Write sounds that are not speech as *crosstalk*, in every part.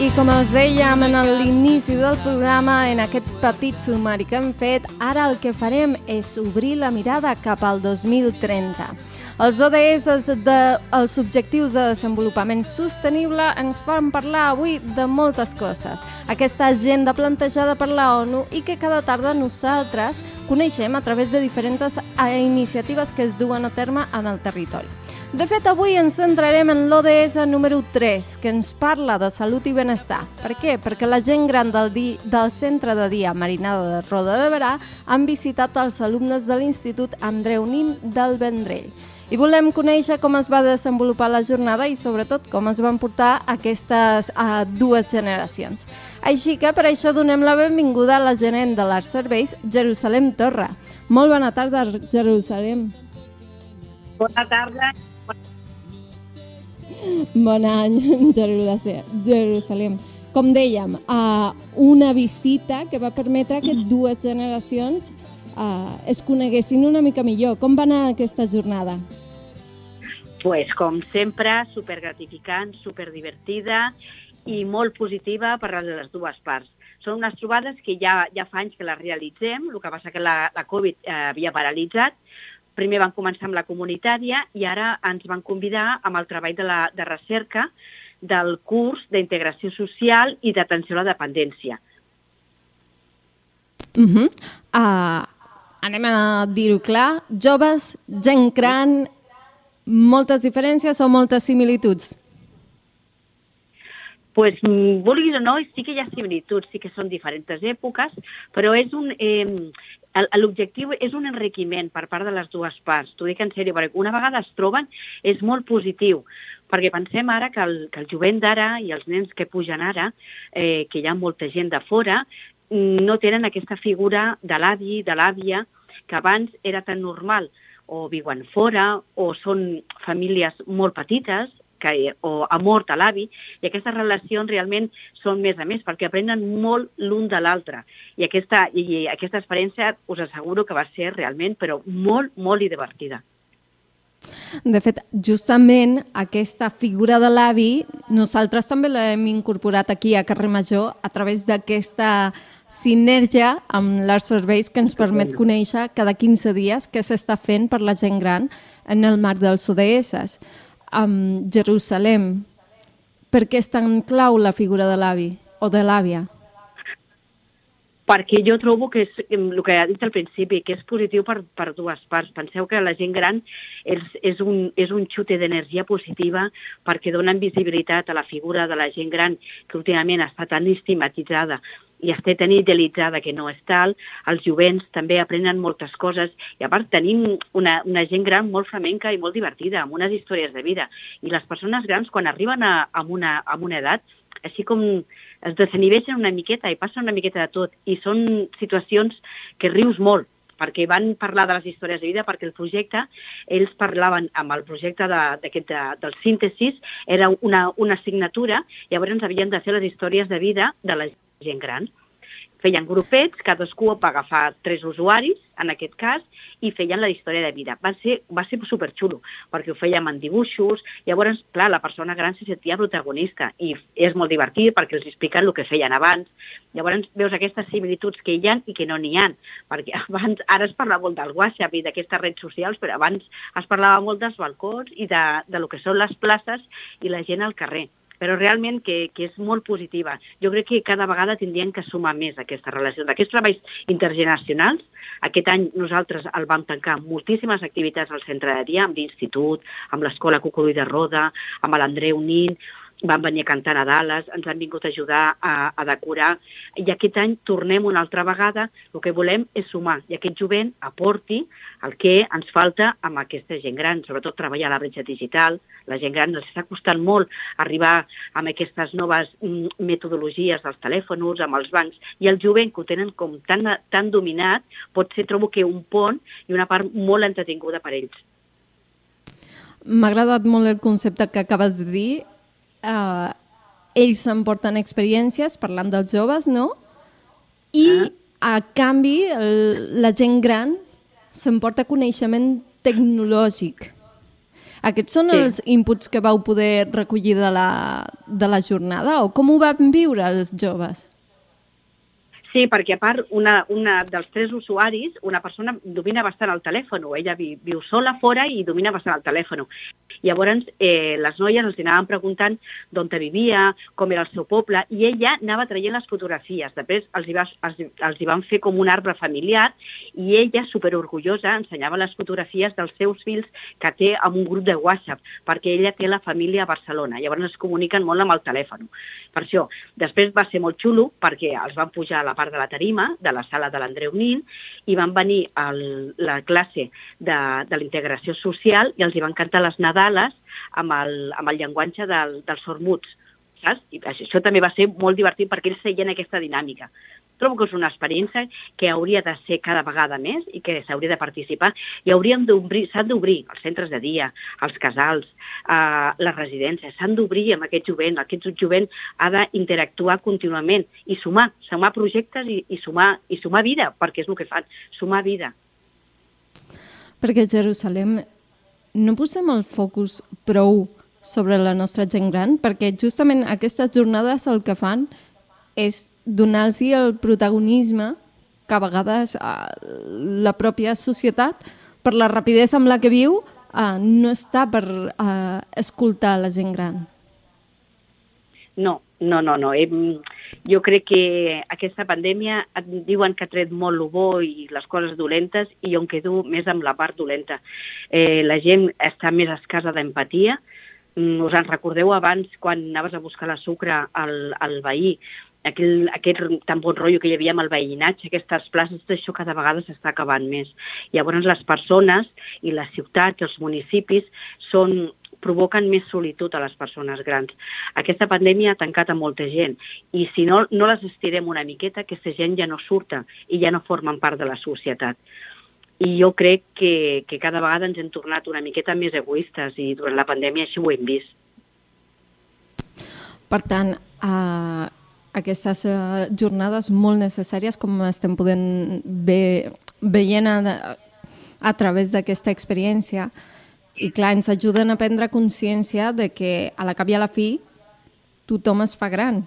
I com els dèiem en l'inici del programa, en aquest petit sumari que hem fet, ara el que farem és obrir la mirada cap al 2030. Els ODS, de, els Objectius de Desenvolupament Sostenible, ens fan parlar avui de moltes coses. Aquesta agenda plantejada per la ONU i que cada tarda nosaltres coneixem a través de diferents iniciatives que es duen a terme en el territori. De fet, avui ens centrarem en l'ODS número 3, que ens parla de salut i benestar. Per què? Perquè la gent gran del, di del Centre de Dia Marinada de Roda de Berà han visitat els alumnes de l'Institut Andreu Nin del Vendrell. I volem conèixer com es va desenvolupar la jornada i sobretot com es van portar aquestes uh, dues generacions. Així que per això donem la benvinguda a la gerent de l'Arts Serveis, Jerusalem Torra. Molt bona tarda, Jerusalem. Bona tarda. Bon any, *laughs* Jerusalem. Com dèiem, uh, una visita que va permetre que dues generacions uh, es coneguessin una mica millor. Com va anar aquesta jornada? Pues, com sempre, supergratificant, superdivertida i molt positiva per a les dues parts. Són unes trobades que ja, ja fa anys que les realitzem, el que passa que la, la Covid eh, havia paralitzat, primer van començar amb la comunitària i ara ens van convidar amb el treball de, la, de recerca del curs d'integració social i d'atenció a la dependència. Uh -huh. uh, anem a dir-ho clar. Joves, gent gran, moltes diferències o moltes similituds? pues, vulguis o no, sí que hi ha similituds, sí que són diferents èpoques, però és un... Eh, L'objectiu és un enriquiment per part de les dues parts. T'ho dic en sèrio, perquè una vegada es troben és molt positiu, perquè pensem ara que el, que el jovent d'ara i els nens que pugen ara, eh, que hi ha molta gent de fora, no tenen aquesta figura de l'avi, de l'àvia, que abans era tan normal, o viuen fora, o són famílies molt petites, que, o ha mort a l'avi, i aquestes relacions realment són més a més, perquè aprenen molt l'un de l'altre. I aquesta, I aquesta experiència us asseguro que va ser realment, però molt, molt i divertida. De fet, justament aquesta figura de l'avi nosaltres també l'hem incorporat aquí a Carrer Major a través d'aquesta sinergia amb l'Arts Serveis que ens permet conèixer cada 15 dies què s'està fent per la gent gran en el marc dels ODS. Um, Jerusalem, per què és tan clau la figura de l'avi o de l'àvia? Perquè jo trobo que és el que ha dit al principi, que és positiu per, per dues parts. Penseu que la gent gran és, és, un, és un xute d'energia positiva perquè donen visibilitat a la figura de la gent gran que últimament està tan estigmatitzada i està tan idealitzada que no és tal. Els jovents també aprenen moltes coses i a part tenim una, una gent gran molt flamenca i molt divertida, amb unes històries de vida. I les persones grans, quan arriben a, a, una, a una edat, així com es desinhibeixen una miqueta i passen una miqueta de tot. I són situacions que rius molt, perquè van parlar de les històries de vida, perquè el projecte, ells parlaven amb el projecte de, de, de, del síntesis, era una, una assignatura, llavors havien de fer les històries de vida de la gent gran feien grupets, cadascú va agafar tres usuaris, en aquest cas, i feien la història de vida. Va ser, va ser superxulo, perquè ho fèiem en dibuixos, llavors, clar, la persona gran se sentia protagonista, i és molt divertit perquè els expliquen el que feien abans. Llavors veus aquestes similituds que hi ha i que no n'hi ha, perquè *laughs* abans, ara es parla molt del WhatsApp i d'aquestes redes socials, però abans es parlava molt dels balcons i de, de lo que són les places i la gent al carrer però realment que, que és molt positiva. Jo crec que cada vegada tindrien que sumar més aquesta relació. D'aquests treballs intergeneracionals, aquest any nosaltres el vam tancar amb moltíssimes activitats al centre de dia, amb l'institut, amb l'escola Cucurull de Roda, amb l'Andreu Nin, van venir a cantar Nadales, ens han vingut a ajudar a, a decorar, i aquest any tornem una altra vegada, el que volem és sumar, i aquest jovent aporti el que ens falta amb aquesta gent gran, sobretot treballar la bretxa digital, la gent gran els està costant molt arribar amb aquestes noves mm, metodologies dels telèfons, amb els bancs, i el jovent que ho tenen com tan, tan dominat, pot ser, trobo que un pont i una part molt entretinguda per ells. M'ha agradat molt el concepte que acabes de dir, eh, ells s'emporten experiències parlant dels joves, no? I ah. a canvi el, la gent gran s'emporta coneixement tecnològic. Aquests són sí. els inputs que vau poder recollir de la, de la jornada o com ho van viure els joves? Sí, perquè a part, una, una dels tres usuaris, una persona domina bastant el telèfon, ella vi, viu sola fora i domina bastant el telèfon. Llavors, eh, les noies els anaven preguntant d'on vivia, com era el seu poble, i ella anava traient les fotografies. Després els hi, va, els, els hi van fer com un arbre familiar i ella, superorgullosa, ensenyava les fotografies dels seus fills que té en un grup de WhatsApp, perquè ella té la família a Barcelona. Llavors es comuniquen molt amb el telèfon. Per això, després va ser molt xulo perquè els van pujar a la part de la tarima, de la sala de l'Andreu Nin, i van venir a la classe de, de la integració social i els hi van cantar les Nadales amb el, amb el llenguatge del, dels sormuts saps? I això també va ser molt divertit perquè ells feien aquesta dinàmica. Trobo que és una experiència que hauria de ser cada vegada més i que s'hauria de participar. I hauríem d'obrir, s'han d'obrir els centres de dia, els casals, eh, les residències, s'han d'obrir amb aquest jovent, aquest jovent ha d'interactuar contínuament i sumar, sumar projectes i, i, sumar, i sumar vida, perquè és el que fan, sumar vida. Perquè Jerusalem no posem el focus prou sobre la nostra gent gran, perquè justament aquestes jornades el que fan és donar-los el protagonisme que a vegades eh, la pròpia societat, per la rapidesa amb la que viu, eh, no està per eh, escoltar la gent gran. No, no, no, no. Hem, jo crec que aquesta pandèmia et diuen que ha tret molt el bo i les coses dolentes i jo em quedo més amb la part dolenta. Eh, la gent està més escasa d'empatia. Mm, us en recordeu abans quan anaves a buscar la sucre al, al veí aquell, aquest tan bon rotllo que hi havia amb el veïnatge, aquestes places, això cada vegada s'està acabant més. Llavors les persones i les ciutats, els municipis, són provoquen més solitud a les persones grans. Aquesta pandèmia ha tancat a molta gent i si no, no les estirem una miqueta, aquesta gent ja no surta i ja no formen part de la societat. I jo crec que, que cada vegada ens hem tornat una miqueta més egoistes i durant la pandèmia així ho hem vist. Per tant, eh, aquestes uh, jornades molt necessàries com estem podent ve, veient a, a través d'aquesta experiència. I clar, ens ajuden a prendre consciència de que a la cap i a la fi tothom es fa gran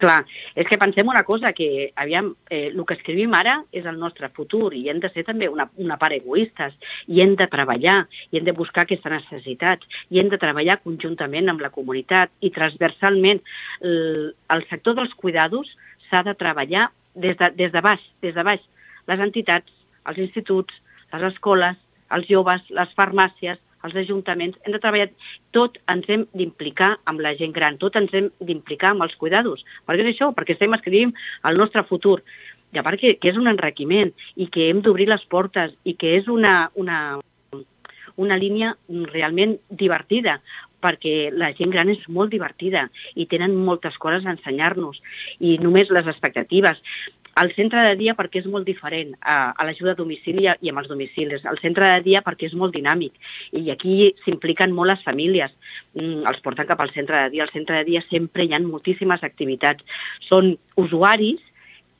Clar, és que pensem una cosa, que aviam, eh, el que escrivim ara és el nostre futur i hem de ser també una, una part egoistes i hem de treballar i hem de buscar aquestes necessitats i hem de treballar conjuntament amb la comunitat i transversalment el, el sector dels cuidados s'ha de treballar des de, des de baix, des de baix. Les entitats, els instituts, les escoles, els joves, les farmàcies, els ajuntaments, hem de treballar, tot ens hem d'implicar amb la gent gran, tot ens hem d'implicar amb els cuidados. Per què és això? Perquè estem escrivint el nostre futur. I a part que, que és un enriquiment i que hem d'obrir les portes i que és una, una, una línia realment divertida, perquè la gent gran és molt divertida i tenen moltes coses a ensenyar-nos i només les expectatives. El centre de dia perquè és molt diferent a, a l'ajuda a domicili i amb els domicilis. El centre de dia perquè és molt dinàmic i aquí s'impliquen molt les famílies. Mm, els porten cap al centre de dia. Al centre de dia sempre hi ha moltíssimes activitats. Són usuaris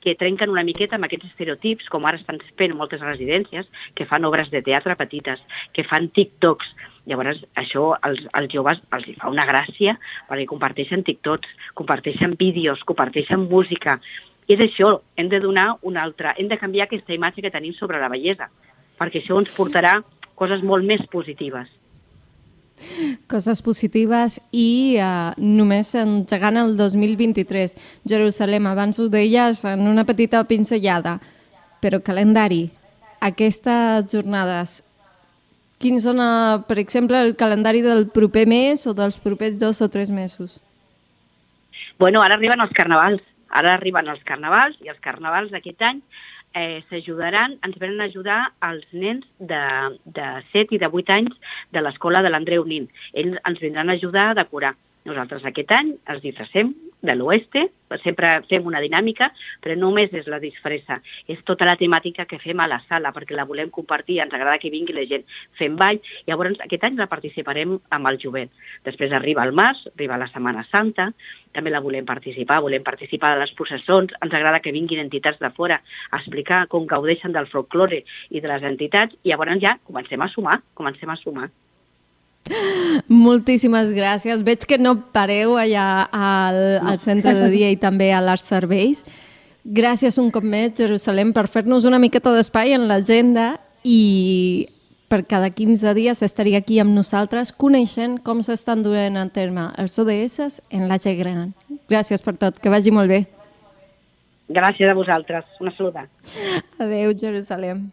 que trenquen una miqueta amb aquests estereotips, com ara estan fent moltes residències, que fan obres de teatre petites, que fan TikToks. Llavors, això als, als joves els fa una gràcia perquè comparteixen TikToks, comparteixen vídeos, comparteixen música, és això, hem de donar una altra, hem de canviar aquesta imatge que tenim sobre la bellesa, perquè això ens portarà coses molt més positives. Coses positives i uh, només engegant el 2023. Jerusalem, abans ho deies en una petita pinzellada, però calendari, aquestes jornades Quins són, eh, per exemple, el calendari del proper mes o dels propers dos o tres mesos? Bueno, ara arriben els carnavals. Ara arriben els carnavals i els carnavals d'aquest any eh, s'ajudaran, ens venen a ajudar els nens de, de 7 i de 8 anys de l'escola de l'Andreu Nin. Ells ens vindran a ajudar a decorar. Nosaltres aquest any els disfressem de l'oeste, sempre fem una dinàmica, però només és la disfressa, és tota la temàtica que fem a la sala, perquè la volem compartir, ens agrada que vingui la gent fent ball, i llavors aquest any la participarem amb el jovent. Després arriba el març, arriba la Setmana Santa, també la volem participar, volem participar de les processons, ens agrada que vinguin entitats de fora a explicar com gaudeixen del folklore i de les entitats, i llavors ja comencem a sumar, comencem a sumar. Moltíssimes gràcies. Veig que no pareu allà al, al centre de dia i també a l'Arts Serveis. Gràcies un cop més, Jerusalem, per fer-nos una miqueta d'espai en l'agenda i per cada 15 dies estaria aquí amb nosaltres coneixent com s'estan duent a terme els ODS en la G Gran. Gràcies per tot, que vagi molt bé. Gràcies a vosaltres. Una saluda. Adéu, Jerusalem.